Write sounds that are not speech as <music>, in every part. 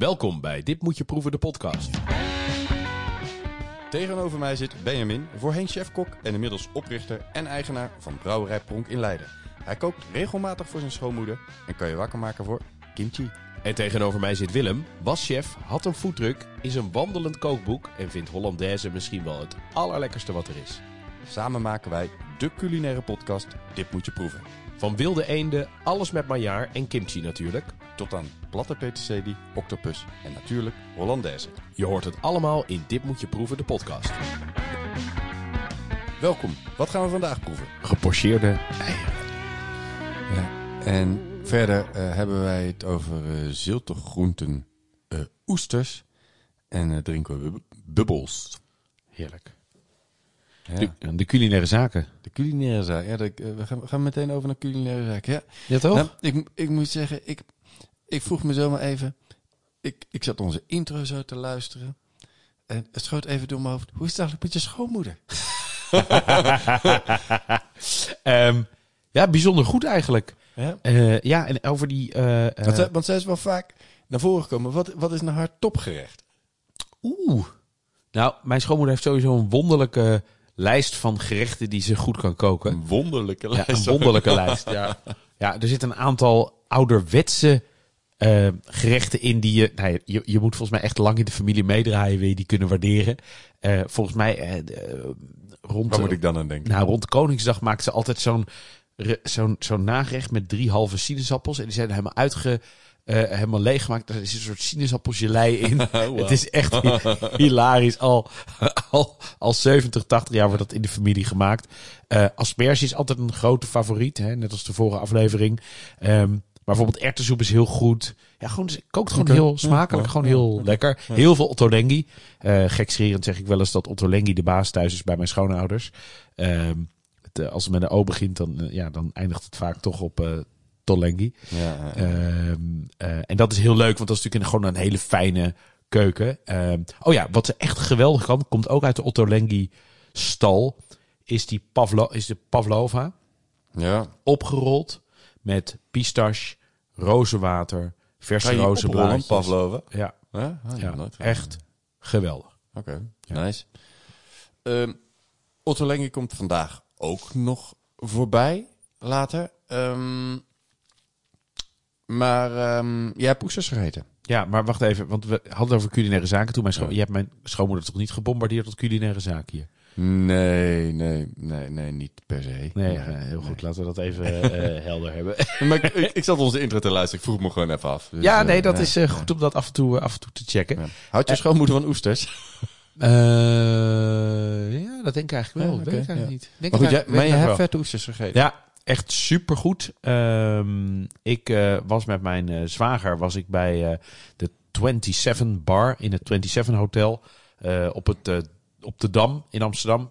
Welkom bij Dit Moet Je Proeven, de podcast. Tegenover mij zit Benjamin, voorheen chefkok en inmiddels oprichter en eigenaar van Brouwerij Pronk in Leiden. Hij kookt regelmatig voor zijn schoonmoeder en kan je wakker maken voor kimchi. En tegenover mij zit Willem, was chef, had een foodtruck, is een wandelend kookboek en vindt Hollandaise misschien wel het allerlekkerste wat er is. Samen maken wij de culinaire podcast Dit Moet Je Proeven. Van wilde eenden, alles met maillard en kimchi natuurlijk. Tot aan platte peterselie, octopus en natuurlijk Hollandaise. Je hoort het allemaal in Dit Moet Je Proeven, de podcast. Welkom, wat gaan we vandaag proeven? Gepocheerde eieren. Ja, en verder eh, hebben wij het over eh zilte groenten, eh, oesters en drinken we bub- bubbels. Heerlijk. Ja. De, de culinaire zaken. De culinaire zaak. Ja, de- eh, we, gaan, we gaan meteen over naar culinaire zaak. Ja. Ja toch? Nou, ik, ik moet zeggen, ik, ik vroeg me zomaar even. Ik, ik zat onze intro zo te luisteren. En het schoot even door mijn hoofd. Hoe is het eigenlijk met je schoonmoeder? <laughs> Ehm, ja, bijzonder goed eigenlijk. Ja. Eh, ja, en over die... eh, Want, zij, want zij is wel vaak naar voren gekomen. Wat, wat is nou haar topgerecht? Oeh. Nou, mijn schoonmoeder heeft sowieso een wonderlijke lijst van gerechten die ze goed kan koken. Een wonderlijke Ja, lijst. een wonderlijke lijst. Ja. ja, er zitten een aantal ouderwetse eh, gerechten in die je, nou, ja, je... Je moet volgens mij echt lang in de familie meedraaien, wil je die kunnen waarderen. Eh, volgens mij eh, rond... Waar moet ik dan aan denken? Nou, rond Koningsdag maakt ze altijd zo'n zo'n zo'n nagerecht met drie halve sinaasappels. En die zijn helemaal uitge... eh, helemaal leeggemaakt. Er is een soort sinaasappelgelei in. <laughs> Het is echt hi- hilarisch. Al, al, al 70, 80 jaar wordt dat in de familie gemaakt. Eh asperge is altijd een grote favoriet. Hè? Net als de vorige aflevering. Ehm, maar bijvoorbeeld erwtensoep is heel goed. Ja, gewoon, kookt gewoon heel smakelijk. Ja, gewoon ja, heel ja. lekker. Heel veel Ottolenghi. Eh gekscherend zeg ik wel eens dat Ottolenghi de baas thuis is bij mijn schoonouders. Ehm, het, als het met een O begint, dan, ja, dan eindigt het vaak toch op Tolenghi. Ja, ja. Ehm, eh, en dat is heel leuk, want dat is natuurlijk gewoon een hele fijne keuken. Ehm, oh ja, wat ze echt geweldig kan, komt ook uit de Ottolenghi stal, is, die Pavlo, is de Pavlova. ja. Opgerold met pistache, rozenwater, verse rozenblaadjes. Pavlova? Ja, Ja, Ah, ja nooit van echt geweldig. Oké, nice. Ehm Otto Lenge komt vandaag ook nog voorbij, later. Maar ehm, jij hebt oesters gegeten. Ja, maar wacht even, want we hadden het over culinaire zaken. Toen mijn scho- Ja. Je hebt mijn schoonmoeder toch niet gebombardeerd tot culinaire zaken hier? Nee, nee, nee, nee, niet per se. Nee, eh, heel goed. Laten we dat even <laughs> eh, helder hebben. <laughs> maar ik, ik, ik zat onze intro te luisteren, ik vroeg me gewoon even af. Dus, ja, eh, nee, dat ja. is eh, goed om dat af en toe, eh, af en toe te checken. Ja. Houd je schoonmoeder van oesters? <laughs> Eh, ja, dat denk ik eigenlijk wel. Ja, weet ik eigenlijk niet. Denk Maar, goed, ik jij, maar je hebt vette oesters gegeten. Ja, echt supergoed. Ehm ik eh, was met mijn eh, zwager was ik bij eh, de 27 Bar in het 27 Hotel op, het, op de Dam in Amsterdam.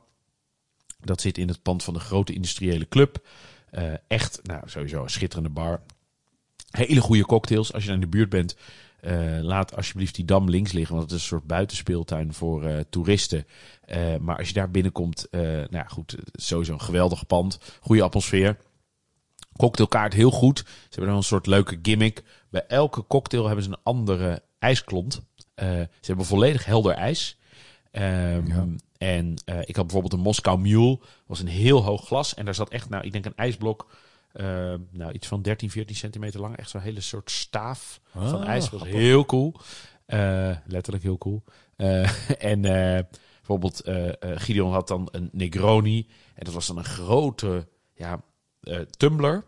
Dat zit in het pand van de grote industriële club. Echt, nou sowieso een schitterende bar. Hele goede cocktails. Als je in de buurt bent, laat alsjeblieft die dam links liggen. Want het is een soort buitenspeeltuin voor toeristen. Maar als je daar binnenkomt, nou ja, goed, sowieso een geweldig pand. Goede atmosfeer. Cocktailkaart heel goed. Ze hebben dan een soort leuke gimmick. Bij elke cocktail hebben ze een andere ijsklont. Eh, ze hebben volledig helder ijs. Ehm, Ja. En eh, ik had bijvoorbeeld een Moskou Mule. was een heel hoog glas. En daar zat echt, nou, ik denk een ijsblok. eh, nou, iets van 13, 14 centimeter lang. Echt zo'n hele soort staaf van Ah, ijs. Dat was grappig. heel cool. Letterlijk heel cool. <laughs> En bijvoorbeeld Gideon had dan een Negroni. En dat was dan een grote ja, tumbler.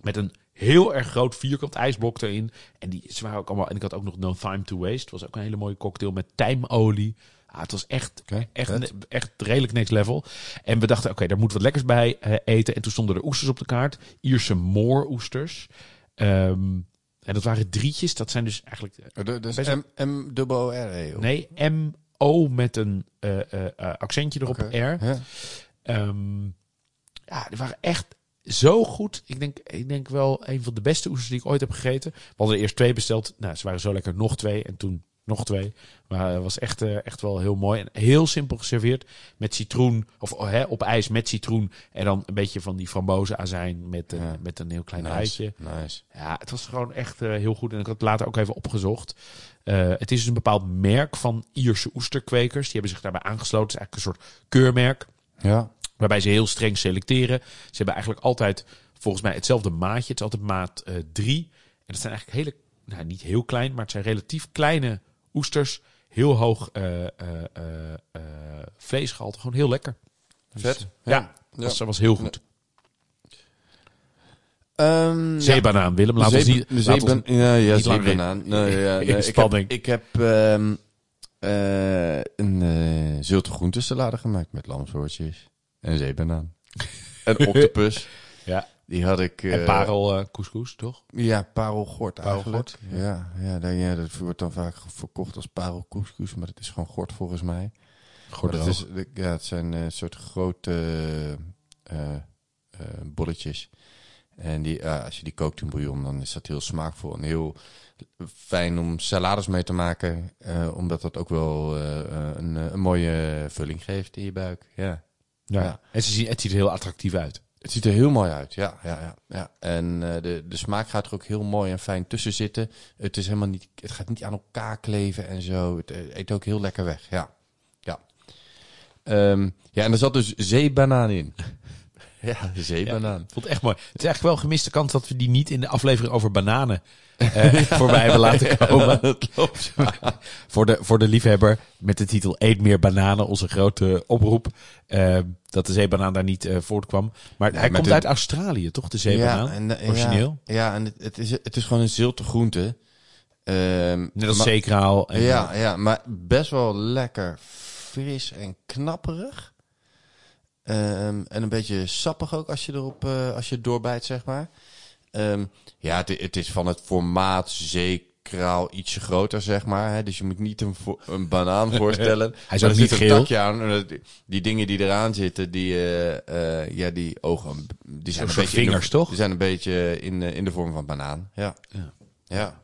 Met een heel erg groot vierkant ijsblok erin. En die waren ook allemaal. En ik had ook nog No Time to Waste. was ook een hele mooie cocktail met tijmolie. Ah, het was echt, echt, echt redelijk next level. En we dachten, oké, daar moet wat lekkers bij eh, eten. En toen stonden er oesters op de kaart. Ierse mooroesters. Ehm en dat waren drietjes. Dat zijn dus eigenlijk... eh, Uh, Dus Best- M, M O R E. Nee, M-O met een eh, eh, eh, accentje erop. R. Ehm, ja, die waren echt zo goed. Ik denk, ik denk wel een van de beste oesters die ik ooit heb gegeten. We hadden er eerst twee besteld. Nou, ze waren zo lekker nog twee. En toen nog twee. Maar het was echt, eh, echt wel heel mooi. En heel simpel geserveerd met citroen. Of oh, hè, op ijs met citroen. En dan een beetje van die frambozenazijn met, een Ja. met een heel klein nice. rijtje. Nice. Ja, het was gewoon echt eh, heel goed. En ik had het later ook even opgezocht. Eh, het is dus een bepaald merk van Ierse oesterkwekers. Die hebben zich daarbij aangesloten. Het is eigenlijk een soort keurmerk. Ja. Waarbij ze heel streng selecteren. Ze hebben eigenlijk altijd volgens mij hetzelfde maatje. Het is altijd maat 3. en dat zijn eigenlijk hele, nou niet heel klein, maar het zijn relatief kleine oesters. Heel hoog eh, eh, eh, eh, vleesgehalte. Gewoon heel lekker. Dus, Vet. eh, ja, Ja. Was, was heel goed. Ja. Zeebanaan, Willem. Laat De ons niet... laat ons- ja, ja, niet zeebanaan. Nee, ja, <laughs> nee, ik heb, ik heb ehm, eh, een uh, zulte groentesalade gemaakt met lamshoortjes en zeebanaan. en <laughs> octopus. Ja. Die had ik... en eh, parel eh, couscous, toch? Ja, parelgort eigenlijk. Parelgort, Ja, ja, dat, ja, dat wordt dan vaak verkocht als parelcouscous, maar het is gewoon gort volgens mij. Het, is, ja, het zijn een soort grote eh, eh, bolletjes. En die, eh, als je die kookt in bouillon, dan is dat heel smaakvol en heel fijn om salades mee te maken. eh, omdat dat ook wel eh, eh, een, een mooie vulling geeft in je buik. Ja. Ja. Ja. En ze zien, het ziet er heel attractief uit. Het ziet er heel mooi uit, ja. ja, ja, ja. En eh, de, de smaak gaat er ook heel mooi en fijn tussen zitten. Het, is helemaal niet, het gaat niet aan elkaar kleven en zo. Het eh, eet ook heel lekker weg, ja. Ja, Ehm, ja en er zat dus zeebanaan in. <laughs> ja, zeebanaan. Ik vond het echt mooi. Het is eigenlijk wel een gemiste kans dat we die niet in de aflevering over bananen eh, <laughs> <laughs> voorbij hebben laten komen. dat klopt. voor, de, voor de liefhebber met de titel Eet meer bananen, onze grote oproep. eh, dat de zeebanaan daar niet eh, voortkwam. Maar hij komt de- uit Australië, toch? De zeebanaan? en, eh, Origineel? Ja, ja, en het, het, is, het is gewoon een zilte groente. Ehm, Net als zeekraal. En, Ja, ja, maar best wel lekker fris en knapperig. Ehm, en een beetje sappig ook als je erop eh, als je doorbijt, zeg maar. Ehm, ja, het, het is van het formaat zeekraal ietsje groter, zeg maar. Hè? Dus je moet niet een, een banaan <laughs> voorstellen. Hij is ook er niet zit een geel. takje aan. dat- Die dingen die eraan zitten, die, eh, eh, ja, die ogen, die zijn een beetje de- vingers, toch? Die zijn een beetje in, in de vorm van banaan. Ja. Ja. Ja.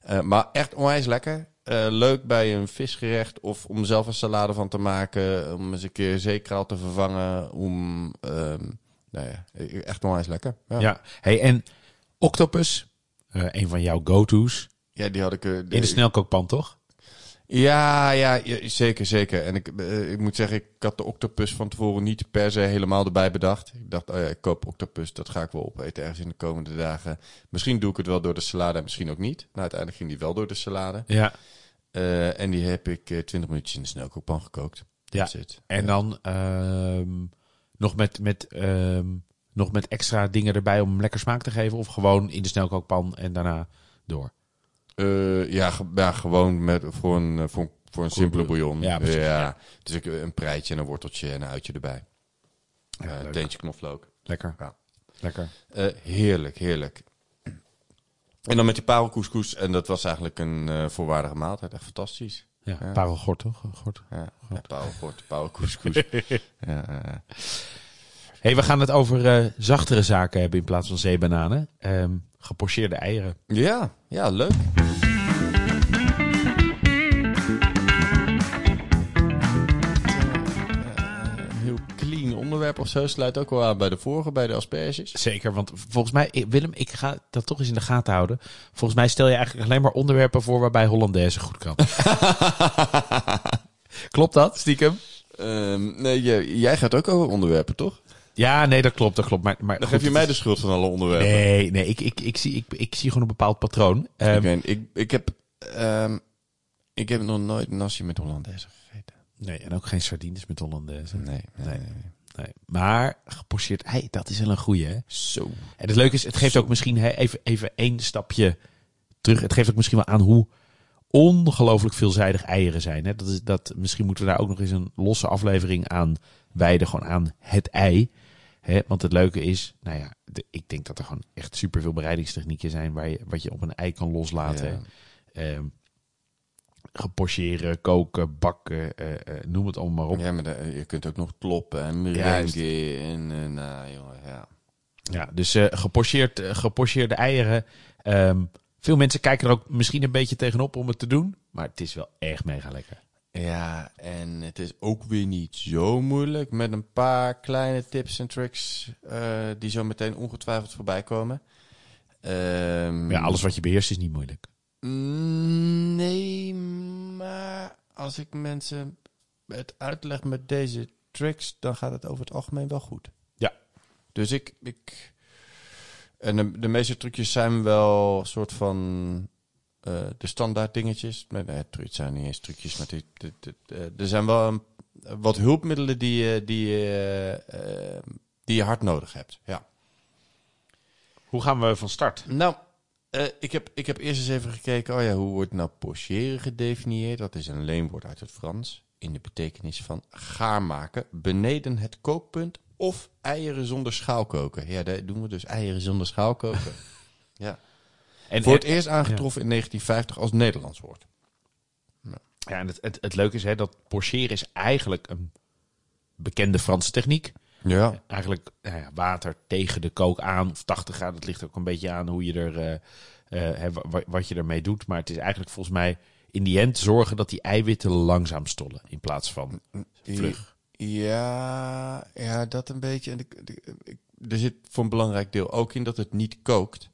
Eh, maar echt onwijs lekker. Eh, leuk bij een visgerecht of om zelf een salade van te maken. Om eens een keer zeekraal te vervangen. Om, ehm, nou ja, echt onwijs lekker. Ja, Ja. Hey, en octopus, eh, een van jouw go-to's. Ja, die had ik... eh, In de snelkookpan, toch? Ja, ja, ja, zeker, zeker. En ik, eh, ik moet zeggen, ik had de octopus van tevoren niet per se helemaal erbij bedacht. Ik dacht, oh ja, ik koop octopus, dat ga ik wel opeten ergens in de komende dagen. Misschien doe ik het wel door de salade en misschien ook niet. Nou, uiteindelijk ging die wel door de salade. Ja. Eh, en die heb ik eh 20 minuutjes in de snelkookpan gekookt. Ja. En dan ehm, nog, met, met, ehm, nog met extra dingen erbij om hem lekker smaak te geven? Of gewoon in de snelkookpan en daarna door? Eh, ja, ja, gewoon met, voor een, eh, voor, een- voor een simpele bouillon. Ja, precies, ja. Dus ik, een preitje en een worteltje en een uitje erbij. Ja, Eh leuk. teentje knoflook. Lekker. Ja. Lekker. Eh, heerlijk, heerlijk. En dan met die parelcouscous. En dat was eigenlijk een eh voorwaardige maaltijd. Echt fantastisch. Ja, Ja. parelgort toch? Gort. Ja, ja parelgort, parelcouscous. <laughs> ja, ja. hey, we gaan het over eh, zachtere zaken hebben in plaats van zeebananen. Ehm gepocheerde eieren. ja, ja, leuk. Clean onderwerp of zo. Sluit ook wel aan bij de vorige, bij de asperges. Zeker, want volgens mij, Willem, ik ga dat toch eens in de gaten houden. Volgens mij stel je eigenlijk alleen maar onderwerpen voor waarbij Hollandaise goed kan. <laughs> klopt dat, stiekem? Ehm, nee, jij, jij gaat ook over onderwerpen, toch? Ja, nee, dat klopt, dat klopt. Maar, maar Dan goed, geef je mij de schuld van alle onderwerpen. Nee, nee, ik, ik, ik, zie, ik, ik zie gewoon een bepaald patroon. Ehm, Oké, ik, ik, heb, ehm, ik heb nog nooit nasi met Hollandaise gegeten. Nee, en ook geen sardines met Hollandaise. Nee, nee, Nee. nee. Nee. Maar gepocheerd ei, dat is wel een goeie, hè? Zo. En het leuke is, het geeft ook misschien even, even één stapje terug. Het geeft ook misschien wel aan hoe ongelooflijk veelzijdig eieren zijn. Hè? Dat is, dat, misschien moeten we daar ook nog eens een losse aflevering aan wijden. Gewoon aan het ei. Want het leuke is, nou ja, de- ik denk dat er gewoon echt superveel bereidingstechnieken zijn waar je, wat je op een ei kan loslaten. Ja. Ehm, gepocheren, koken, bakken, eh, eh, noem het allemaal maar op. Ja, maar de- je kunt ook nog kloppen en merengue en nou jongen, ja. Ja, dus gepocheerd, gepocheerde eieren. ehm, Veel mensen kijken er ook misschien een beetje tegenop om het te doen. Maar het is wel echt mega lekker. Ja, en het is ook weer niet zo moeilijk. Met een paar kleine tips en tricks uh, die zo meteen ongetwijfeld voorbij komen. Um, ja, alles wat je beheerst is niet moeilijk. Nee, maar als ik mensen het uitleg met deze tricks, dan gaat het over het algemeen wel goed. Ja. Dus ik. ik en de, de meeste trucjes zijn wel een soort van uh, de standaard dingetjes. Nee, nee, het zijn niet eens trucjes, maar die, er zijn wel een, wat hulpmiddelen die, die, uh, die je hard nodig hebt. Ja. Hoe gaan we van start? Nou, uh, ik, heb, ik heb eerst eens even gekeken, oh ja, hoe wordt nou pocheren gedefinieerd? Dat is een leenwoord uit het Frans in de betekenis van gaar maken beneden het kookpunt of eieren zonder schaal koken. Ja, daar doen we dus eieren zonder schaal koken. <laughs> ja. En Voor het eerst aangetroffen in 1950 als Nederlands woord. Ja, en het, het, het leuke is hè, dat pocheren is eigenlijk een bekende Franse techniek. Ja. Eigenlijk nou ja, water tegen de kook aan of 80 graden. Dat ligt ook een beetje aan hoe je er, uh, uh, wat je ermee doet. Maar het is eigenlijk volgens mij in die end zorgen dat die eiwitten langzaam stollen in plaats van vlug. Ja, ja dat een beetje. En er zit voor een belangrijk deel ook in dat het niet kookt.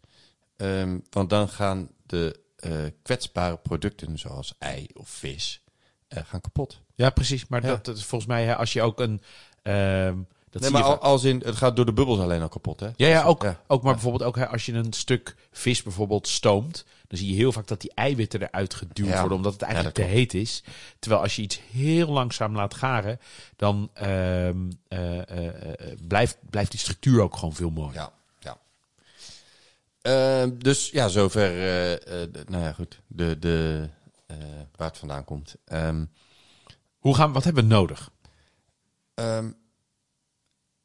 Um, want dan gaan de uh, kwetsbare producten zoals ei of vis uh, gaan kapot. Ja, precies. Maar ja. Dat, dat, is volgens mij, hè, als je ook een... Um, dat nee, maar al, als in, het gaat door de bubbels alleen al kapot, hè? Ja, ja ook, ja. ook maar bijvoorbeeld ook hè, als je een stuk vis bijvoorbeeld stoomt, dan zie je heel vaak dat die eiwitten eruit geduwd ja. worden, omdat het eigenlijk te heet is. Terwijl als je iets heel langzaam laat garen, dan uh, uh, blijft, blijft die structuur ook gewoon veel mooier. Ja, Ehm, dus ja, zover, nou ja, goed, de, de, waar het vandaan komt. Um, Hoe gaan, wat hebben we nodig? Um,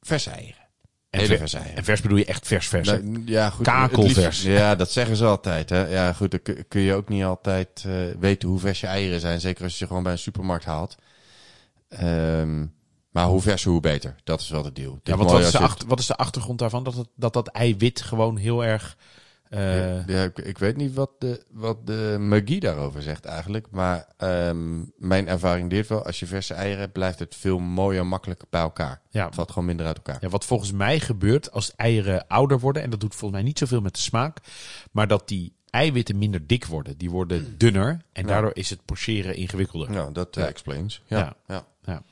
verse eieren. En, ver, vers eieren. en vers bedoel je echt vers vers? Nou, ja, goed. Kakelvers. Ja, dat zeggen ze altijd. Hè. Ja, goed, dan kun je ook niet altijd weten hoe vers je eieren zijn. Zeker als je ze gewoon bij een supermarkt haalt. Um, maar hoe verser, hoe beter. Dat is wel de deal. Ja, wat, wat, is de achter, wat is de achtergrond daarvan? Dat het, dat, dat eiwit gewoon heel erg uh, ja, ik, ik, weet niet wat de, wat de magie daarover zegt eigenlijk. Maar um, mijn ervaring leert wel, als je verse eieren hebt, blijft het veel mooier makkelijker bij elkaar. Ja. Het valt gewoon minder uit elkaar. Ja, wat volgens mij gebeurt als eieren ouder worden, en dat doet volgens mij niet zoveel met de smaak, maar dat die eiwitten minder dik worden. Die worden dunner en daardoor is het pocheren ingewikkelder. Nou, dat uh, explains. Ja, ja. ja.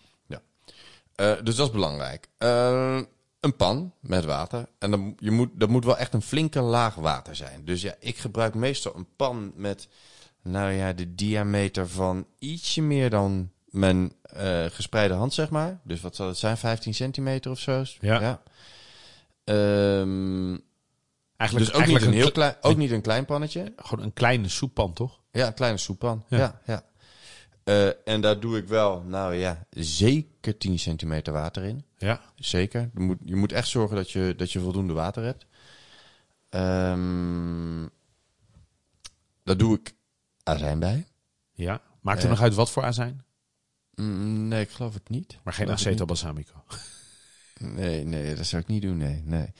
Uh, dus dat is belangrijk. Uh, een pan met water. En dan, je moet, dat moet wel echt een flinke laag water zijn. Dus ja, ik gebruik meestal een pan met, nou ja, de diameter van ietsje meer dan mijn uh, gespreide hand, zeg maar. Dus wat zal het zijn, 15 centimeter of zo? Ja. ja. Um, eigenlijk, dus ook, niet een, heel klein, ook niet een klein pannetje. Gewoon een kleine soeppan, toch? Ja, een kleine soeppan. Ja, ja. ja. Uh, en daar doe ik wel, nou ja, zeker 10 centimeter water in. Ja. Zeker. Je moet, je moet echt zorgen dat je, dat je voldoende water hebt. Um, daar doe ik azijn bij. Ja. Maakt er uh, nog uit wat voor azijn? Mm, nee, ik geloof het niet. Maar geen aceto balsamico? Nee, nee, dat zou ik niet doen. Nee, nee.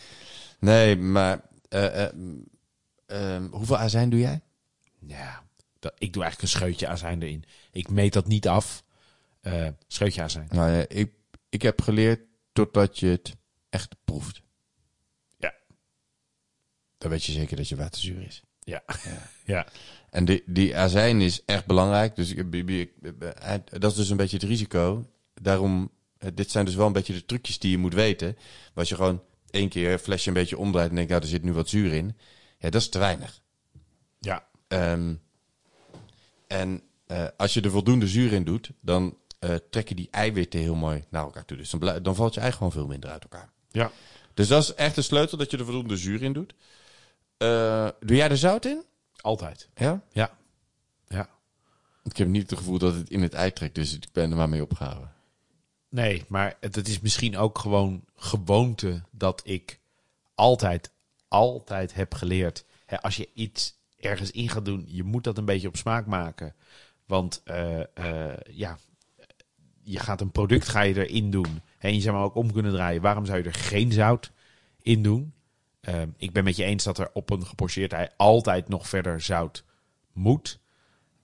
Nee, maar uh, um, hoeveel azijn doe jij? Ja, dat, ik doe eigenlijk een scheutje azijn erin. Ik meet dat niet af. Uh, scheutje azijn. Nou ja, ik, ik heb geleerd totdat je het echt proeft. Ja. Dan weet je zeker dat je waterzuur is. Ja. ja. <laughs> ja. En die, die azijn is echt belangrijk. Dus dat is dus een beetje het risico. Daarom, dit zijn dus wel een beetje de trucjes die je moet weten. Als je gewoon één keer een flesje een beetje omdraait en denkt, nou, er zit nu wat zuur in. Ja, dat is te weinig. Ja. Um, en uh, als je er voldoende zuur in doet, dan uh, trekken die eiwitten heel mooi naar elkaar toe. Dus dan, dan valt je ei gewoon veel minder uit elkaar. Ja. Dus dat is echt de sleutel, dat je er voldoende zuur in doet. Uh, doe jij er zout in? Altijd. Ja? Ja. Ja. Ik heb niet het gevoel dat het in het ei trekt, dus ik ben er maar mee opgehouden. Nee, maar het, is misschien ook gewoon gewoonte dat ik altijd, altijd heb geleerd. Hè, als je iets ergens in gaat doen, je moet dat een beetje op smaak maken. Want uh, uh, ja, je gaat een product ga je erin doen. En je zou maar ook om kunnen draaien. Waarom zou je er geen zout in doen? Ehm, ik ben met je eens dat er op een gepocheerd ei altijd nog verder zout moet.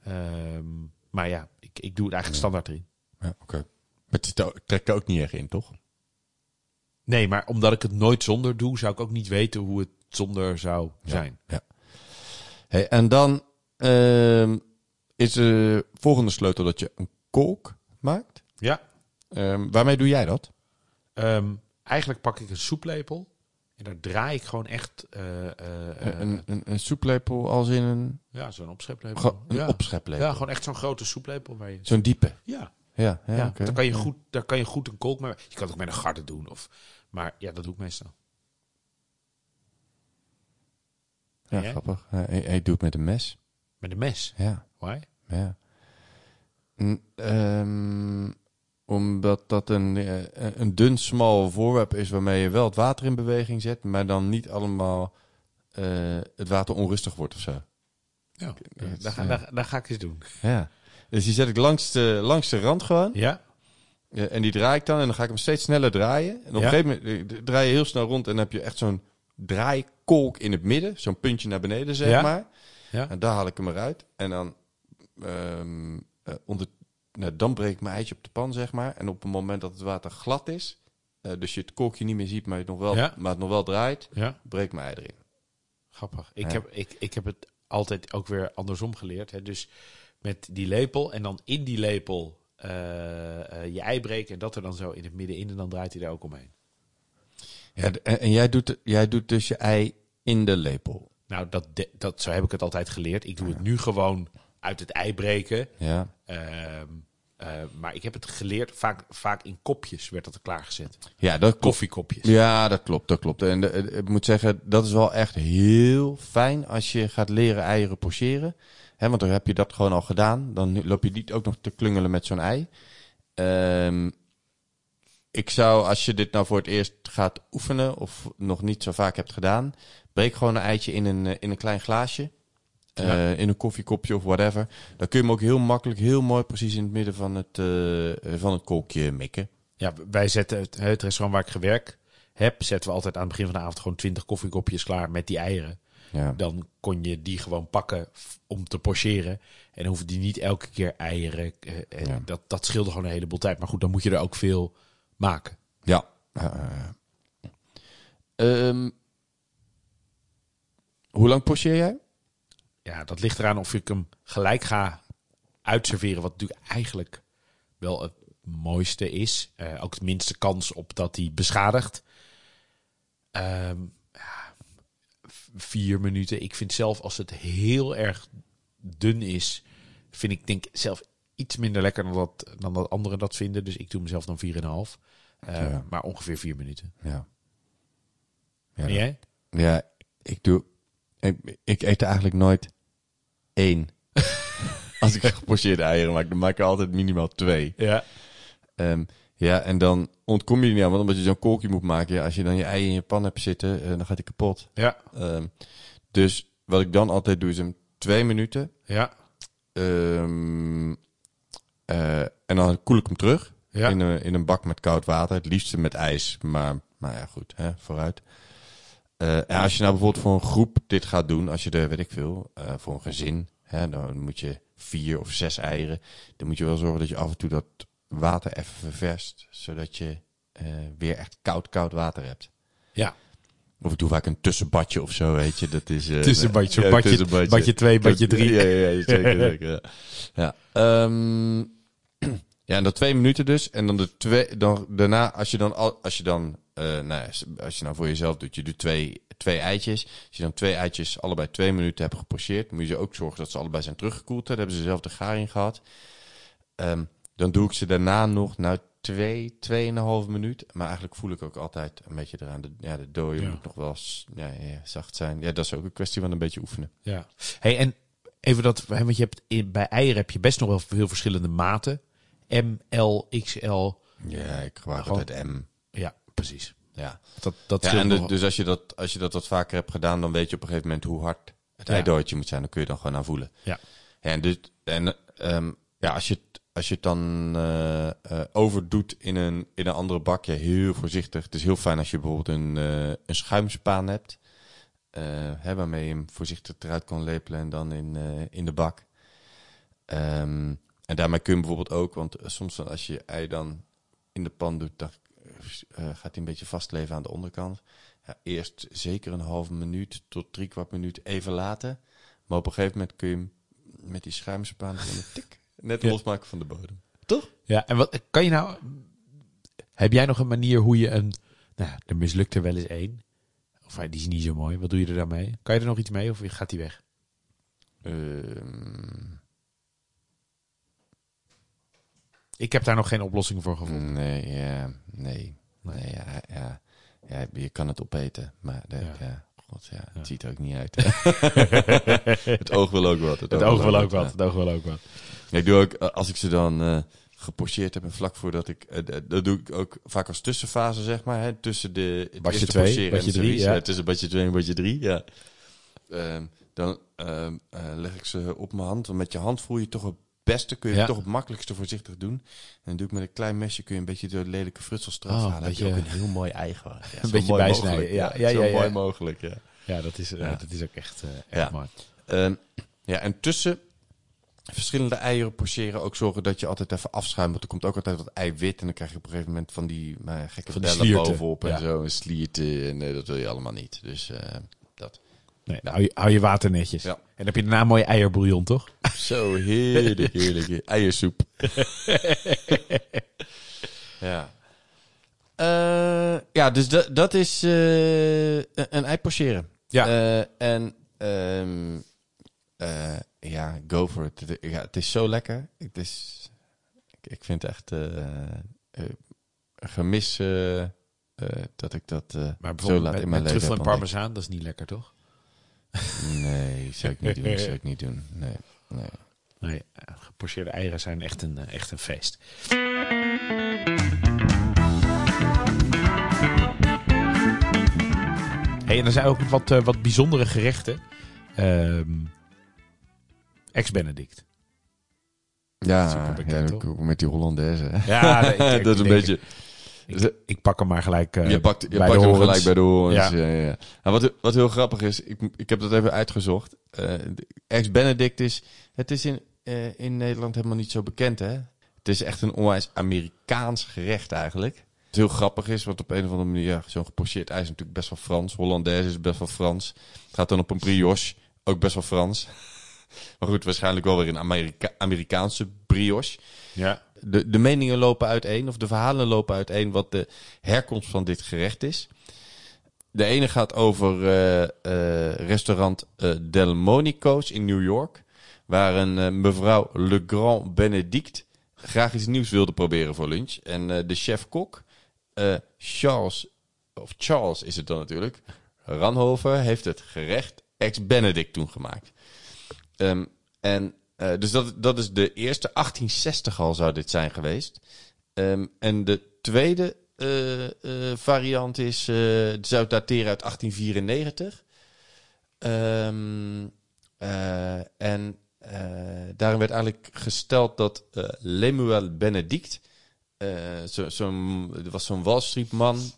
Ehm, maar ja, ik, ik doe het eigenlijk standaard erin. Ja, oké. Maar het trekt er ook niet echt in, toch? Nee, maar omdat ik het nooit zonder doe, zou ik ook niet weten hoe het zonder zou zijn. Hey, en dan ehm, is de volgende sleutel dat je een kolk maakt. Ja. Ehm, waarmee doe jij dat? Ehm, eigenlijk pak ik een soeplepel en daar draai ik gewoon echt eh, eh, eh, een, een, een soeplepel als in een, ja, zo'n opscheplepel. een ja. opscheplepel? ja, gewoon echt zo'n grote soeplepel waar je. Zo'n diepe. Ja, Ja, ja, dan kan je goed, daar kan je goed een kolk mee. Je kan het ook met een garde doen of, maar ja, dat doe ik meestal. Ja, grappig. Hij, hij- doet het met een mes. Met een mes. Ja, Why? ja. N- ehm, omdat dat een, eh, een dun, smal voorwerp is waarmee je wel het water in beweging zet, maar dan niet allemaal eh, het water onrustig wordt of zo. Ja, daar, ga, ja. daar, daar ga ik eens doen. Ja. Dus die zet ik langs de, langs de rand gewoon. Ja? Ja, en die draai ik dan en dan ga ik hem steeds sneller draaien. En op Ja. een gegeven moment eh, draai je heel snel rond en dan heb je echt zo'n draaikolk in het midden. Zo'n puntje naar beneden, zeg Ja. maar. Ja. En daar haal ik hem eruit. En dan, ehm, eh, onder, nou, dan breek ik mijn eitje op de pan, zeg maar. En op het moment dat het water glad is, eh, dus je het kolkje niet meer ziet, maar het nog wel, Ja. maar het nog wel draait, Ja? breek ik mijn ei erin. Grappig. Ik, heb, ik, ik heb het altijd ook weer andersom geleerd. Hè? Dus met die lepel en dan in die lepel eh, je ei breken en dat er dan zo in het midden in en dan draait hij daar ook omheen. Ja, en, en jij, doet, jij doet dus je ei in de lepel. Nou, dat, dat, zo heb ik het altijd geleerd. Ik doe het nu gewoon uit het ei breken. Ja. Ehm, eh, maar ik heb het geleerd, vaak, vaak in kopjes werd dat er klaargezet. Ja, dat. Koffiekopjes. Ja, dat klopt, dat klopt. En de- de- ik moet zeggen, dat is wel echt heel fijn als je gaat leren eieren pocheren. Hè, want dan heb je dat gewoon al gedaan. Dan loop je niet ook nog te klungelen met zo'n ei. Ehm, ik zou, als je dit nou voor het eerst gaat oefenen of nog niet zo vaak hebt gedaan, breek gewoon een eitje in een, eh, in een klein glaasje. Eh. In een koffiekopje of whatever. Dan kun je hem ook heel makkelijk, heel mooi precies in het midden van het, eh, van het kolkje mikken. Ja, wij zetten het, het restaurant waar ik gewerkt heb, zetten we altijd aan het begin van de avond gewoon 20 koffiekopjes klaar met die eieren. Ja. Dan kon je die gewoon pakken om te pocheren. En hoefde die niet elke keer eieren. Ja. dat, dat scheelde gewoon een heleboel tijd. Maar goed, dan moet je er ook veel maken. Ja. Ehm, hoe lang pocheer jij? Ja, dat ligt eraan of ik hem gelijk ga uitserveren. Wat natuurlijk eigenlijk wel het mooiste is. Eh, ook de minste kans op dat hij beschadigt. Ehm, ja, vier minuten. Ik vind zelf als het heel erg dun is, vind ik denk zelf iets minder lekker dan dat, dan dat anderen dat vinden. Dus ik doe mezelf dan 4,5. Eh. Maar ongeveer vier minuten. Ja. Ja, En jij? ja ik doe. Ik, ik eet eigenlijk nooit één. <laughs> Als ik gepocheerde eieren maak, dan maak ik altijd minimaal twee. Ja. Ehm, ja, en dan ontkom je er niet aan, want omdat je zo'n kolkje moet maken. Ja, als je dan je ei in je pan hebt zitten, eh, dan gaat die kapot. Ja. Ehm, dus wat ik dan altijd doe, is hem twee minuten. Ja. Ehm, eh, en dan koel ik hem terug. Ja. In, een, in een bak met koud water. Het liefste met ijs. Maar, maar ja, goed. Hè, vooruit. Eh, en als je nou bijvoorbeeld voor een groep dit gaat doen. Als je er, weet ik veel, eh, voor een gezin. Hè, dan moet je vier of zes eieren. Dan moet je wel zorgen dat je af en toe dat water even ververst. Zodat je eh, weer echt koud, koud water hebt. Ja. Of ik doe vaak een tussenbadje of zo, weet je. Dat is... eh, <laughs> Tussenbadje, <laughs> ja, badje, tussenbadje. badje 2, badje 3. <laughs> Ja, ja, ja, zeker, zeker. Ja. Ja, ehm, ja, en dan twee minuten dus. En dan de twee, dan daarna, als je dan, al, als je dan, eh, nou, als je nou voor jezelf doet, je doet twee, twee eitjes. Als je dan twee eitjes allebei twee minuten hebt gepocheerd, moet je ook zorgen dat ze allebei zijn teruggekoeld. Daar hebben ze zelf de garing gehad. Ehm, dan doe ik ze daarna nog, nou, twee, tweeënhalve minuut. Maar eigenlijk voel ik ook altijd een beetje eraan. De, ja, de dooie Ja. moet nog wel ja, ja, zacht zijn. Ja, dat is ook een kwestie van een beetje oefenen. Ja. Hey, en even dat, want je hebt in, bij eieren heb je best nog wel veel verschillende maten. M, L, XL. Ja, ik gebruik Gewoon- altijd M. Ja, precies. Ja. Dat, dat Ja, en de- dus als je, dat, als je dat wat vaker hebt gedaan, dan weet je op een gegeven moment hoe hard het Ja. eidooitje moet zijn. Dan kun je dan gewoon aan voelen. Ja. En, dus, en ehm, ja, als je, het- als je het dan eh, eh, overdoet in een, in een andere bak, ja, heel voorzichtig. Het is heel fijn als je bijvoorbeeld een, eh, een schuimspaan hebt. hè, waarmee je hem voorzichtig eruit kon lepelen en dan in, in de bak. Ehm, en daarmee kun je bijvoorbeeld ook, want soms als je ei dan in de pan doet, dan gaat hij een beetje vastleven aan de onderkant. Ja, eerst zeker een halve minuut tot drie kwart minuut even laten. Maar op een gegeven moment kun je hem met die schuimspaan tik net losmaken van de bodem. Toch? Ja, en wat kan je nou... Heb jij nog een manier hoe je een... Nou, er mislukt er wel eens één. Of die is niet zo mooi. Wat doe je er dan mee? Kan je er nog iets mee of gaat die weg? Ehm. Ik heb daar nog geen oplossing voor gevonden. Nee, ja, nee. Nee, ja, ja. ja je kan het opeten, maar de, ja. God, ja, het ziet er ook niet uit. <laughs> het oog wil ook wat. Het, oog, wil ook wat. Het oog wil ook wat. Ik doe ook, eh, als ik ze dan uh, gepocheerd heb en vlak voordat ik, uh, dat doe ik ook vaak als tussenfase, zeg maar, hè, tussen de het badje 2, badje 3, ja. tussen badje 2 en badje 3, ja. Uh, dan uh, leg ik ze op mijn hand, want met je hand voel je toch het beste, kun je ja. toch het makkelijkste voorzichtig doen. En dan doe ik met een klein mesje, kun je een beetje de lelijke frutsels eraf oh, halen. Beetje, ook een heel mooi eigen. <laughs> Ja, een beetje bijsnijden. Ja, ja, ja, ja, mooi mogelijk, ja. Ja, dat is, dat is ook echt, echt mooi. Um, ja, en tussen verschillende eieren pocheren ook zorgen dat je altijd even afschuimt. Want er komt ook altijd wat eiwit. En dan krijg je op een gegeven moment van die gekke van bellen bovenop en zo. En slierten. En nee, dat wil je allemaal niet. Dus uh, dat. Nee, hou, je, hou je water netjes. Ja. En dan heb je daarna een mooie eierbouillon, toch? Zo heerlijk, heerlijk. <laughs> Eiersoep. <laughs> ja. Uh, ja, dus dat, dat is uh, een ei pocheren. Ja. Uh, en um, ja, go for it. Ja, het is zo lekker. Het is, ik, ik vind het echt gemis dat ik dat maar zo laat met, in mijn met leven heb. en parmezaan, dat is niet lekker, toch? Nee, zou ik niet doen. Zou ik niet doen. Nee, nee. Nee, gepocheerde eieren zijn echt een, echt een feest. Hey, en er zijn ook wat, wat bijzondere gerechten. Ehm, Ex-Benedict. Ja, ja met die Hollandaise. Ja, <laughs> dat is een beetje... Ik, ik, pak hem maar gelijk uh, Je pakt, je pakt hem gelijk bij de horens. Ja. Ja, ja. Nou, wat, wat heel grappig is, ik, ik heb dat even uitgezocht. Uh, Ex-Benedict is... Het is in, uh, in Nederland helemaal niet zo bekend, hè? Het is echt een onwijs Amerikaans gerecht eigenlijk. Het heel grappig is, want op een of andere manier... Ja, Zo'n gepocheerd ijs is natuurlijk best wel Frans. Hollandaise is best wel Frans. Het gaat dan op een brioche, ook best wel Frans. <laughs> Maar goed, waarschijnlijk wel weer een Amerika Amerikaanse brioche. Ja. De, de meningen lopen uiteen, of de verhalen lopen uiteen, wat de herkomst van dit gerecht is. De ene gaat over uh, uh, restaurant uh, Del Monico's in New York. Waar een mevrouw Le Grand Benedict graag iets nieuws wilde proberen voor lunch. En de chef-kok, Charles, of Charles is het dan natuurlijk, Ranhover, heeft het gerecht ex-Benedict toen gemaakt. Um, en uh, dus dat, dat is de eerste. 1860 al zou dit zijn geweest. Um, en de tweede uh, uh, variant is, zou dateren uit 1894. Um, en daarin werd eigenlijk gesteld dat Lemuel Benedict, zo'n zo was zo'n Wall Street man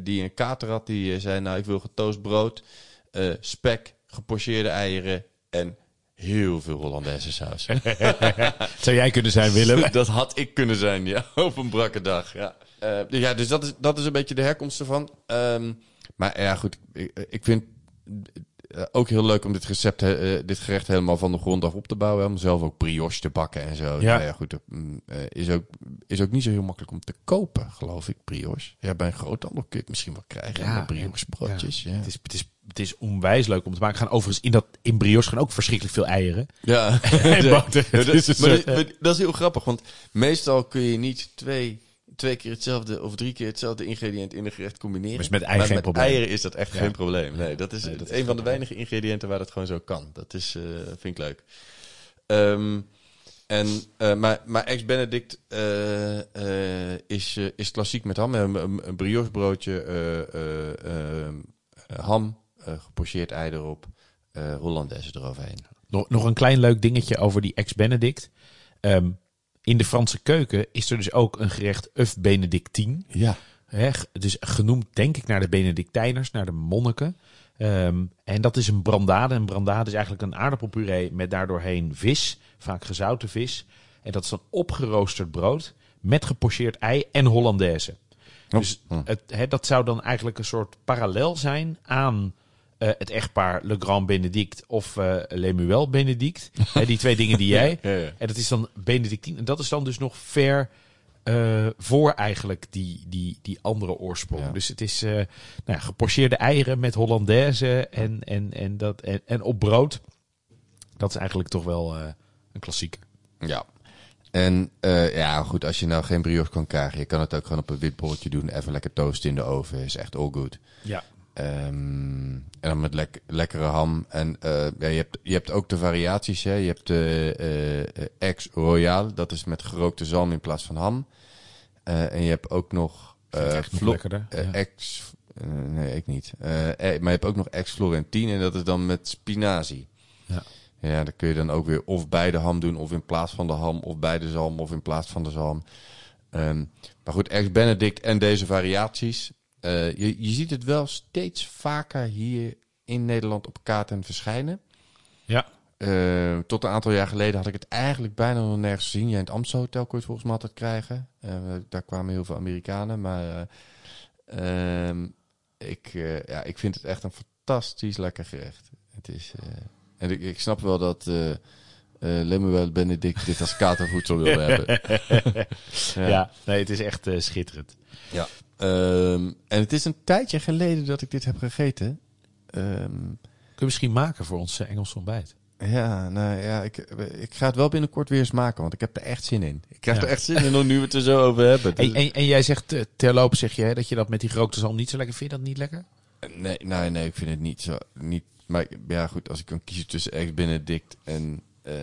die een kater had, die zei, nou ik wil getoast brood, spek, gepocheerde eieren en heel veel Hollandaise saus. <laughs> Zou jij kunnen zijn, Willem? <laughs> dat had ik kunnen zijn, ja. <laughs> Op een brakke dag, ja. Uh, ja, dus dat is, dat is een beetje de herkomst ervan. Um, maar ja, goed. Ik, ik vind uh, ook heel leuk om dit recept, uh, dit gerecht helemaal van de grond af op te bouwen. Om zelf ook brioche te bakken en zo. Ja, ja goed. Uh, is, ook, is ook niet zo heel makkelijk om te kopen, geloof ik, brioche. Ja, bij een groothandel kun je het misschien wel krijgen. Ja, brioche broodjes. Ja. Het, is, het, is, het is onwijs leuk om te maken. Gaan overigens in, dat, in brioche gaan ook verschrikkelijk veel eieren. Ja. <laughs> en boter. Ja, dat, <laughs> is maar, dat is heel grappig, want meestal kun je niet twee twee keer hetzelfde of drie keer hetzelfde ingrediënt in een gerecht combineren. Dus met eieren, maar met eieren is dat echt geen probleem. Nee, dat is, nee, dat een van de weinige ingrediënten waar dat gewoon zo kan. Dat is, uh, vind ik leuk. Um, en, uh, maar, maar ex-Benedict uh, is, is klassiek met ham. Een, een brioche broodje, ham, gepocheerd ei erop, Hollandaise eroverheen. Nog, nog een klein leuk dingetje over die ex-Benedict. Um, in de Franse keuken is er dus ook een gerecht œuf benedictine. Ja. Hè, dus genoemd denk ik naar de Benedictijners, naar de monniken. Ehm, en dat is een brandade. En brandade is eigenlijk een aardappelpuree met daardoorheen vis, vaak gezouten vis. En dat is dan opgeroosterd brood met gepocheerd ei en Hollandaise. Oh. Dus Hm. het, hè, dat zou dan eigenlijk een soort parallel zijn aan eh, het echtpaar Le Grand Benedict of eh Lemuel Benedict. <laughs> Die twee dingen die jij. Ja, ja. En dat is dan Benedictine. En dat is dan dus nog ver eh, voor eigenlijk die, die, die andere oorsprong. Dus het is nou gepocheerde eieren met Hollandaise en, en, en, dat, en, en op brood. Dat is eigenlijk toch wel een klassieker. Ja. En ja, goed, als je nou geen brioche kan krijgen, je kan het ook gewoon op een wit bolletje doen. Even lekker toasten in de oven, is echt all good. Ja. Ehm, en dan met lek- lekkere ham. En eh, ja, je, hebt, je hebt ook de variaties. Hè. Je hebt de eh, eh, ex royale, dat is met gerookte zalm in plaats van ham. Eh, en je hebt ook nog eh, eh, ja. ex. eh, nee, ik niet. Eh, eh, maar je hebt ook nog ex Florentine en dat is dan met spinazie. Ja. Ja, dan kun je dan ook weer of bij de ham doen, of in plaats van de ham, of bij de zalm, of in plaats van de zalm. Ehm, maar goed, ex Benedict en deze variaties. Eh, je, je ziet het wel steeds vaker hier in Nederland op kaarten verschijnen. ja. Eh, tot een aantal jaar geleden had ik het eigenlijk bijna nog nergens gezien. Jij in het Amstelhotel kon je het volgens mij altijd krijgen. Eh, daar kwamen heel veel Amerikanen. Maar eh, ehm, ik, ja, ik vind het echt een fantastisch lekker gerecht. Het is, en ik, ik snap wel dat eh, Lemuel Benedict dit als katervoedsel wilde hebben. <laughs> <laughs> Ja. nee, het is echt schitterend. Ja. Ehm, en het is een tijdje geleden dat ik dit heb gegeten. Ehm, Kun je misschien maken voor ons eh, Engels ontbijt? Ja, nou ja, ik, ik ga het wel binnenkort weer eens maken, want ik heb er echt zin in. Ik krijg Ja. er echt zin in om nu we het er zo over hebben. Dus- en, en jij zegt eh, terloops zeg je hè, dat je dat met die gerookte zalm niet zo lekker vindt. Vind je dat niet lekker? nee, nee, nee, ik vind het niet zo. Niet, maar ja, goed, als ik kan kiezen tussen ex-Benedict en eh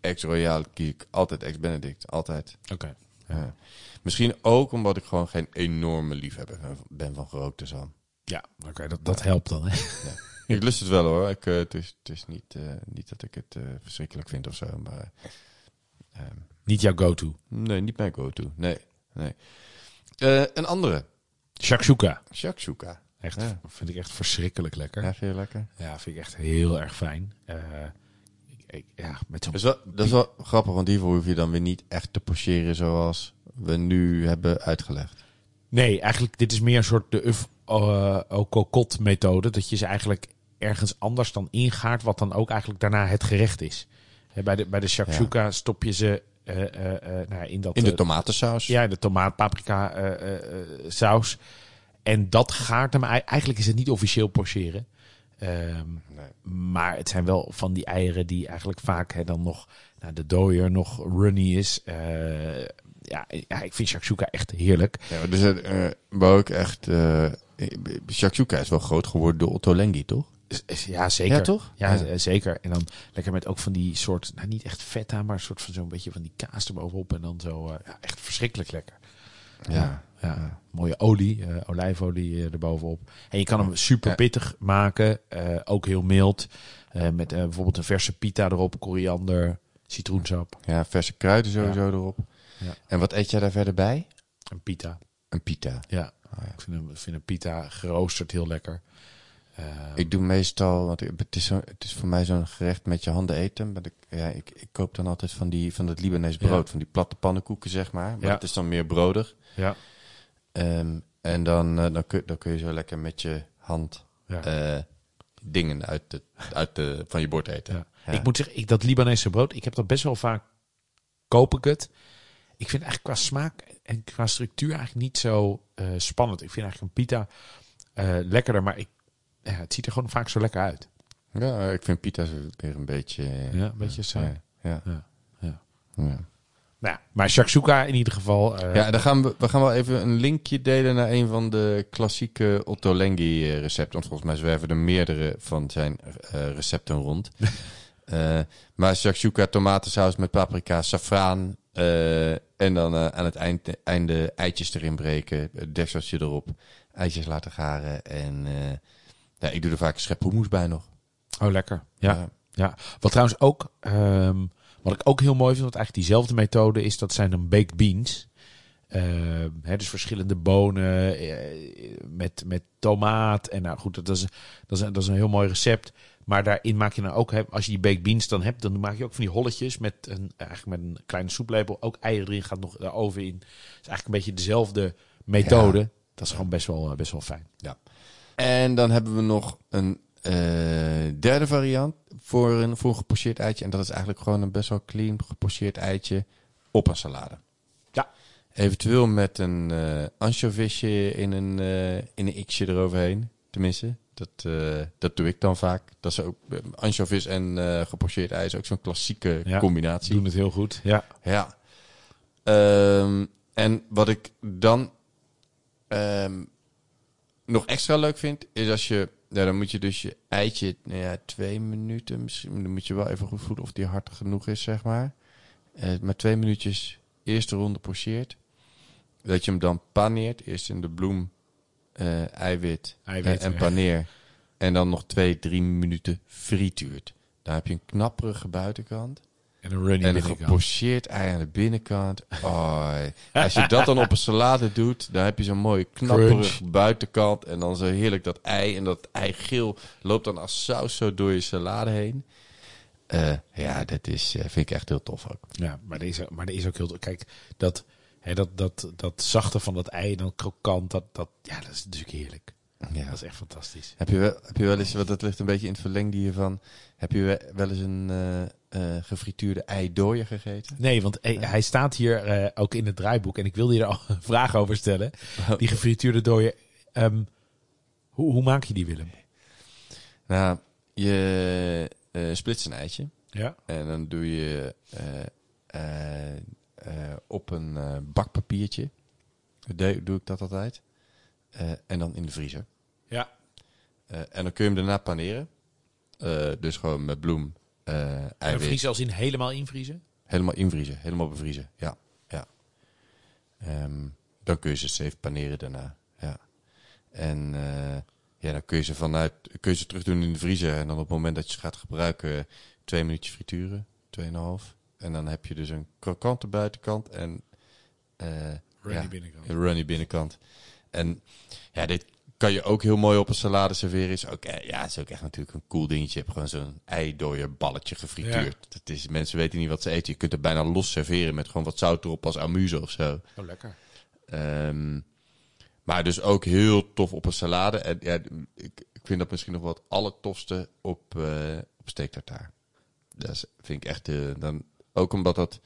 ex-Royale, kies ik altijd ex-Benedict. Altijd. Oké. Ja. Misschien ook omdat ik gewoon geen enorme liefhebber ben- ben van gerookte zalm. Ja, oké, dat, dat helpt dan. Hè? Ik lust het wel hoor. Ik, eh, het, is, het is niet, eh, niet dat ik het eh, verschrikkelijk vind of zo, maar... eh, ehm, Niet jouw go-to. Nee, niet mijn go-to. Nee, nee. Eh, een andere. Shakshuka. Shakshuka. Echt, Ja. vind ik echt verschrikkelijk lekker. Ja, Ja, vind je lekker? vind ik echt heel erg fijn. Eh, ik, ik- ja, met zo'n Dat is, wel, dat is wel grappig, want hiervoor hoef je dan weer niet echt te pocheren zoals we nu hebben uitgelegd. Nee, eigenlijk dit is meer een soort de uf uh, methode. Dat je ze eigenlijk ergens anders dan ingaart, wat dan ook eigenlijk daarna het gerecht is. Bij de, bij de shakshuka stop je ze eh, nou, in dat... In de tomatensaus. Ja, de tomaat, paprika, saus. En dat gaart hem. ei- Eigenlijk is het niet officieel pocheren. Ehm, Nee. maar het zijn wel van die eieren die eigenlijk vaak hè, dan nog nou, de dooier nog runny is. Ja, ja, ik vind shakshuka echt heerlijk. Ja, maar dus, eh wou ik echt... eh shakshuka is wel groot geworden door Otto Lengi, toch? Ja, zeker. Ja, toch? Ja, Ja. z- zeker. En dan lekker met ook van die soort, nou niet echt feta, maar een soort van zo'n beetje van die kaas erbovenop. En dan zo, eh, ja, echt verschrikkelijk lekker. Ja. Ja, mooie olie, eh, olijfolie eh, erbovenop. En je kan hem super pittig maken, eh, ook heel mild. Eh, met eh, bijvoorbeeld een verse pita erop, koriander, citroensap. Ja, verse kruiden sowieso erop. Ja. En wat eet jij daar verder bij? Een pita, Een pita. ja. Oh, ja. Ik vind, ik vind een pita geroosterd heel lekker. Eh, Ik doe meestal, want het is, zo, het is voor mij zo'n gerecht met je handen eten. Maar ik, ja, ik, ik koop dan altijd van, die, van dat Libanees Ja. brood, van die platte pannenkoeken, zeg maar. Maar het is dan meer brodig. ja, Ehm, en dan, eh, dan, kun, dan kun je zo lekker met je hand ja. eh, dingen uit, de, uit de, van je bord eten. Ik moet zeggen, ik, dat Libanese brood, ik heb dat best wel vaak, koop ik het. Ik vind eigenlijk qua smaak en qua structuur eigenlijk niet zo eh, spannend. Ik vind eigenlijk een pita eh, lekkerder, maar ik, ja, het ziet er gewoon vaak zo lekker uit. Ja, ik vind pita's weer een beetje... eh, Ja, een beetje saai. Ja, ja, Ja, ja. Nou, maar shakshuka in ieder geval. eh, Ja, dan gaan we, we gaan wel even een linkje delen naar een van de klassieke Otto Lengi eh, recepten. Want volgens mij zwerven er meerdere van zijn eh, recepten rond. <laughs> Eh, maar shakshuka, tomatensaus met paprika, safraan. Eh, en dan eh, aan het eind, einde eitjes erin breken. eh, Dekseltje erop. Eitjes laten garen. En ja, ik doe er vaak een schep hummus bij nog. Oh, lekker. Ja. Ja, wat trouwens ook, ehm, wat ik ook heel mooi vind, wat eigenlijk diezelfde methode is, dat zijn dan baked beans. hè, dus verschillende bonen met, met tomaat. En nou goed, dat is, dat, is, dat is een heel mooi recept. Maar daarin maak je dan ook, als je die baked beans dan hebt, dan maak je ook van die holletjes met een, eigenlijk met een kleine soeplepel. Ook eieren erin, gaat nog de oven in. Het is eigenlijk een beetje dezelfde methode. Dat is gewoon best wel, best wel fijn. Ja. En dan hebben we nog een uh, derde variant voor een, voor een gepocheerd eitje. En dat is eigenlijk gewoon een best wel clean gepocheerd eitje op een salade. Ja. Eventueel met een uh, anchovisje in een, uh, in een xje eroverheen. Tenminste, dat, uh, dat doe ik dan vaak. Dat is ook anchovis en uh, gepocheerd ijs ook zo'n klassieke ja, combinatie. Doen het heel goed. Ja. Ja. Um, en wat ik dan um, nog extra leuk vind, is als je dan moet je dus je eitje, nou ja, twee minuten misschien. Dan moet je wel even goed voelen of die hard genoeg is, zeg maar. Uh, maar twee minuutjes eerste ronde pocheert. Dat je hem dan paneert. Eerst in de bloem, uh, eiwit, eiwit en paneer. En dan nog twee, drie minuten frituurt. Dan heb je een knapperige buitenkant. En een runny En een gepocheerd ei aan de binnenkant. Oh, als je dat dan op een salade doet, dan heb je zo'n mooie knapperig buitenkant. En dan zo heerlijk dat ei. En dat eigeel loopt dan als saus zo door je salade heen. Uh, ja, dat is, uh, vind ik echt heel tof ook. Ja, maar er is, maar er is ook heel... Kijk, dat, hè, dat, dat, dat zachte van dat ei dan krokant, dat, dat, ja, dat is natuurlijk heerlijk. Ja. Dat is echt fantastisch. Heb je, wel, heb je wel eens, wat dat ligt een beetje in het verlengde hiervan, heb je wel eens een uh, uh, gefrituurde eidooier gegeten? Nee, want hij, hij staat hier uh, ook in het draaiboek en ik wilde hier al <laughs> een vraag over stellen. Die gefrituurde dooier, um, hoe, hoe maak je die, Willem? Nou, je splitst een eitje. Ja. En dan doe je op een bakpapiertje, doe ik dat altijd. Uh, en dan in de vriezer. Ja. Uh, en dan kun je hem daarna paneren. Uh, dus gewoon met bloem, eiwit. En vriezen als in helemaal invriezen? Helemaal invriezen, helemaal bevriezen, ja. ja. Um, dan kun je ze even paneren daarna, ja. En ja, dan kun je ze vanuit, kun je ze terug doen in de vriezer. En dan op het moment dat je ze gaat gebruiken, twee minuutjes frituren, tweeënhalf. En dan heb je dus een krokante buitenkant en... runny ja, binnenkant. Een runny binnenkant. En ja, dit kan je ook heel mooi op een salade serveren. Is ook, ja, het is ook echt natuurlijk een cool dingetje. Je hebt gewoon zo'n eidooier balletje gefrituurd. Ja. Dat is, mensen weten niet wat ze eten. Je kunt het bijna los serveren met gewoon wat zout erop als amuse of zo. Oh, lekker. Um, maar dus ook heel tof op een salade. En ja, ik, ik vind dat misschien nog wel het allertofste op, uh, op steektartaar. Dat is, vind ik echt, uh, dan, ook omdat dat...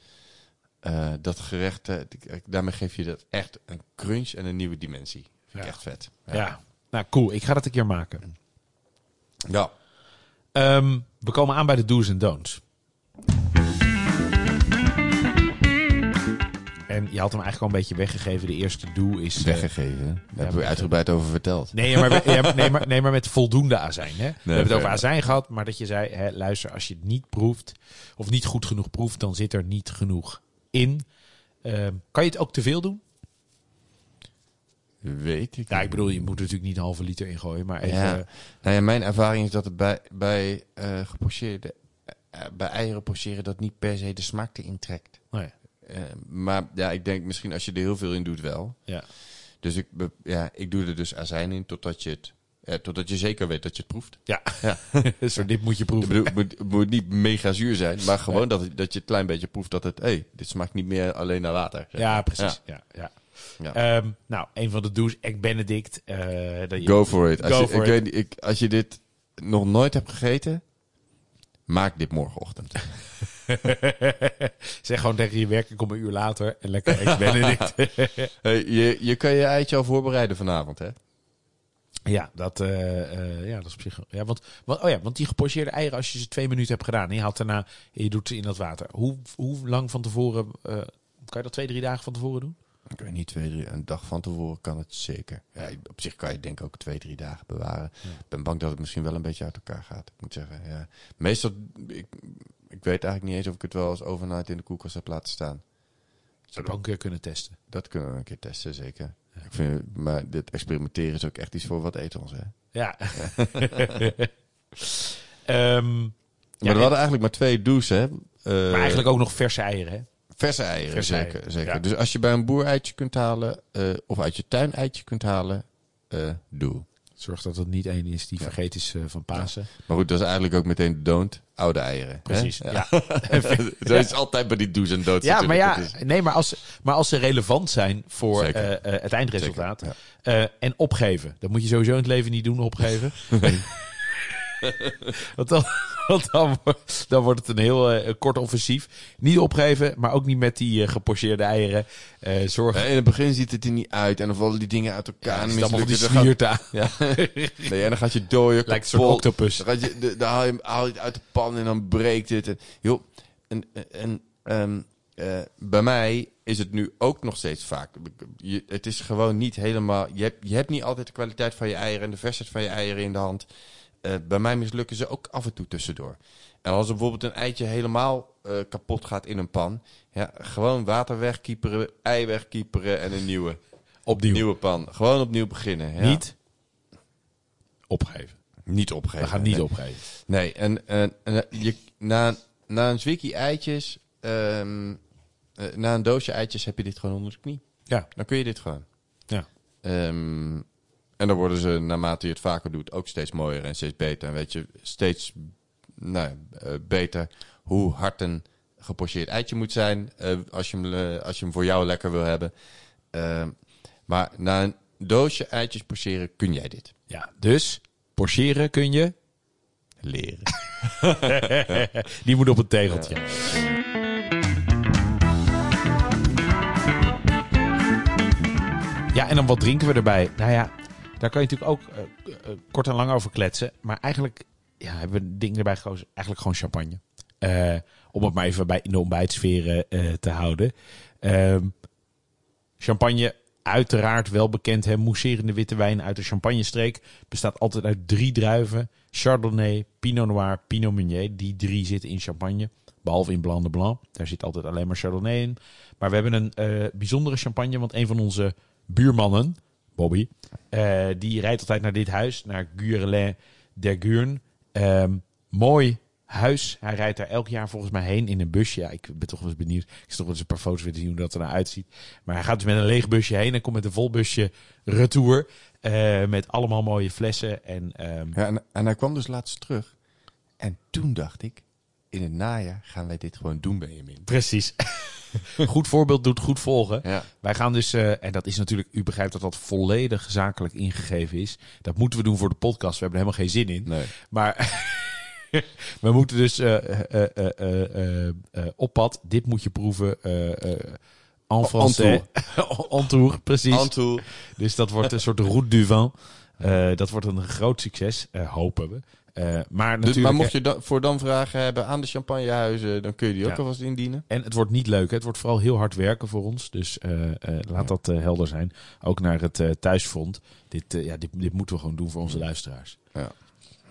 Uh, dat gerecht, uh, daarmee geef je dat echt een crunch en een nieuwe dimensie. Vind ja. ik echt vet. Ja. ja. nou cool. Ik ga dat een keer maken. Ja. Um, we komen aan bij de do's en don'ts. En je had hem eigenlijk al een beetje weggegeven. De eerste do is... Weggegeven? Daar ja, hebben we uitgebreid over verteld. Nee maar, ja, <laughs> nee, maar, nee, maar met voldoende azijn. Hè? Nee, we hebben het over azijn gehad, maar dat je zei... Hè, luister, als je het niet proeft, of niet goed genoeg proeft... dan zit er niet genoeg in. Uh, kan je het ook te veel doen? Weet ik. Ja, ik bedoel, je moet er natuurlijk niet een halve liter in gooien, maar even. Ja. Nou ja, mijn ervaring is dat het bij, bij uh, gepocheerde, uh, bij eieren pocheren dat niet per se de smaak erin trekt. Nee. Uh, maar ja, ik denk misschien als je er heel veel in doet wel. Ja. Dus ik, ja, ik doe er dus azijn in totdat je het ja, totdat je zeker weet dat je het proeft. Ja, ja. <laughs> Zo, dit moet je proeven. Het moet, niet mega zuur zijn, maar gewoon nee. dat, dat je het klein beetje proeft dat het... hé, hey, dit smaakt niet meer alleen naar water. Zeg. Ja, precies. Ja. Ja, ja. Um, nou, een van de do's, Egg Benedict. Uh, dat je, go for it. Als, Go je, for ik weet, ik, als je dit nog nooit hebt gegeten, maak dit morgenochtend. <laughs> zeg gewoon tegen je werk, ik kom een uur later en lekker Egg Benedict. <laughs> hey, je, je kan je eitje al voorbereiden vanavond, hè? Ja, dat, uh, uh, ja, dat is op zich. Ja, want, want, oh ja, want die gepocheerde eieren, als je ze twee minuten hebt gedaan en je haalt daarna en je doet ze in dat water. Hoe, hoe lang van tevoren uh, kan je dat twee, drie dagen van tevoren doen? Ik weet niet, twee, drie, een dag van tevoren kan het zeker. Ja, op zich kan je denk ik ook twee, drie dagen bewaren. Ja. Ik ben bang dat het misschien wel een beetje uit elkaar gaat. Ik moet zeggen, ja. Meestal, ik, ik weet eigenlijk niet eens of ik het wel als overnight in de koelkast heb laten staan. Zou ook een keer kunnen testen. Dat kunnen we een keer testen, zeker. Ja. Ik vind, maar dit experimenteren is ook echt iets voor wat eten ons, hè? Ja. um, <laughs> maar ja, we hadden eigenlijk maar twee douches, hè? Uh, maar eigenlijk ook nog verse eieren, hè? Verse eieren, Verse zeker. eieren, zeker. ja. Dus als je bij een boer eitje kunt halen, eh, of uit je tuin eitje kunt halen, eh, doe. Zorg dat het niet één is die Ja. vergeten is eh, van Pasen. Maar goed, dat is eigenlijk ook meteen de don't. Oude eieren. Precies. Ja. Ja. <laughs> dat is altijd bij die do's en don'ts Ja, maar ja, is- nee, maar als, maar als ze relevant zijn voor het eindresultaat. En opgeven. Dat moet je sowieso in het leven niet doen, opgeven. <laughs> <laughs> want dan, want dan, wordt- dan wordt het een heel eh, kort offensief. Niet opgeven, maar ook niet met die eh, gepocheerde eieren. Eh zorg. Ja, in het begin ziet het er niet uit en dan vallen die dingen uit elkaar. Ja, en allemaal die. Dan smiert aan. gaat- <laughs> Ja. <laughs> nee, en dan gaat je dooien Lijkt een soort octopus. Dan, gaat je, de- dan haal je haal je het uit de pan en dan breekt het. En, joh, en, en ehm, eh, bij mij is het nu ook nog steeds vaak. Je, het is gewoon niet helemaal. Je hebt, je hebt niet altijd de kwaliteit van je eieren en de versheid van je eieren in de hand. Eh, bij mij mislukken ze ook af en toe tussendoor. En als er bijvoorbeeld een eitje helemaal eh, kapot gaat in een pan, ja, gewoon water wegkieperen, ei wegkieperen en een nieuwe, Opnieuw. nieuwe pan. Gewoon opnieuw beginnen. Ja. Niet opgeven. niet opgeven. We gaan niet nee. opgeven. Nee, en, en, en je, na, na een zwikkie eitjes, ehm, eh, na een doosje eitjes heb je dit gewoon onder de knie. Ja. Dan kun je dit gewoon. Ja. Ehm, en dan worden ze, naarmate je het vaker doet, ook steeds mooier en steeds beter. En weet je steeds nou, eh, beter hoe hard een gepocheerd eitje moet zijn. eh, als, je hem, eh, als je hem voor jou lekker wil hebben. Maar na een doosje eitjes pocheren kun jij dit ja. Dus, porcheren kun je. leren. <laughs> Die moet op een tegeltje. Ja, en dan wat drinken we erbij? Nou ja, daar kan je natuurlijk ook eh, eh, kort en lang over kletsen. Maar eigenlijk ja, hebben we dingen erbij gekozen. Eigenlijk gewoon champagne. Eh, om het maar even bij in de ontbijtsfeer te houden. Ehm, champagne, uiteraard wel bekend. Hè, mousserende witte wijn uit de champagnestreek. Bestaat altijd uit drie druiven. Chardonnay, Pinot Noir, Pinot Meunier. Die drie zitten in champagne. Behalve in Blanc de Blanc. Daar zit altijd alleen maar Chardonnay in. Maar we hebben een bijzondere champagne. Want een van onze buurmannen, Bobby, eh, die rijdt altijd naar dit huis. Naar Gurelin der Guurn. Ehm, mooi huis. Hij rijdt daar elk jaar volgens mij heen in een busje. Ja, ik ben toch wel eens benieuwd. Ik toch wel eens een paar foto's willen zien hoe dat er nou uitziet. Maar hij gaat dus met een leeg busje heen en komt met een vol busje retour. eh, met allemaal mooie flessen. En ehm, Ja, en, en hij kwam dus laatst terug. En toen dacht ik, in het najaar gaan wij dit gewoon doen, Benjamin. precies. <laughs> goed voorbeeld doet goed volgen. Ja. Wij gaan dus, eh, en dat is natuurlijk, u begrijpt dat dat volledig zakelijk ingegeven is. Dat moeten we doen voor de podcast. We hebben er helemaal geen zin in. Nee. Maar <laughs> we moeten dus eh, op pad. Dit moet je proeven. en français. Entour, <laughs> precies. Antoel. Dus dat wordt een soort route du vin. Dat wordt een groot succes, hopen we. Eh, maar Dus, natuurlijk, maar mocht je voor dan vragen hebben aan de champagnehuizen, dan kun je die ook Ja. alvast indienen. En het wordt niet leuk. hè. Het wordt vooral heel hard werken voor ons. Dus eh, eh, laat dat helder zijn. Ook naar het thuisfront. Dit, ja, dit, dit moeten we gewoon doen voor onze luisteraars. Ja.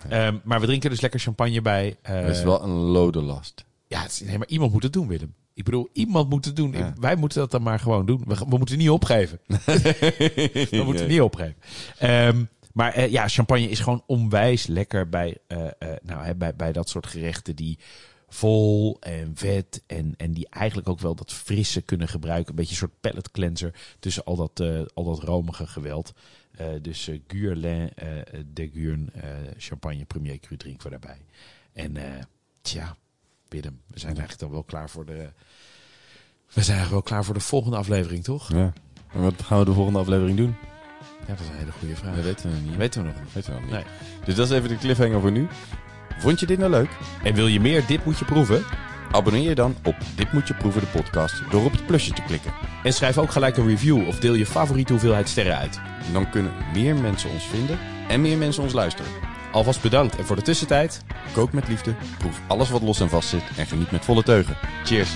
Ehm, maar we drinken dus lekker champagne bij. Dat is wel een lode last. Ja, is, nee, maar iemand moet het doen, Willem. Ik bedoel, iemand moet het doen. Ja. Wij moeten dat dan maar gewoon doen. We, we moeten niet opgeven. <laughs> <laughs> We moeten niet opgeven. Ehm, maar eh, ja, champagne is gewoon onwijs lekker bij, eh, eh, nou, hè, bij, bij dat soort gerechten die vol en vet en, en die eigenlijk ook wel dat frisse kunnen gebruiken. Een beetje een soort palate cleanser tussen al dat, al dat romige geweld. Dus eh Guerlain de Guurn champagne premier cru drinken we daarbij. En tja, Willem, we zijn eigenlijk dan wel klaar voor de... We zijn eigenlijk wel klaar voor de volgende aflevering, toch? Ja. En wat gaan we de volgende aflevering doen? Ja, dat is een hele goede vraag. Dat weten we niet. weten we nog niet. weten we nog niet. Nee. Dus dat is even de cliffhanger voor nu. Vond je dit nou leuk? En wil je meer Dit Moet Je Proeven? Abonneer je dan op Dit Moet Je Proeven de podcast door op het plusje te klikken. En schrijf ook gelijk een review of deel je favoriete hoeveelheid sterren uit. Dan kunnen meer mensen ons vinden en meer mensen ons luisteren. Alvast bedankt en voor de tussentijd... Kook met liefde, proef alles wat los en vast zit en geniet met volle teugen. Cheers!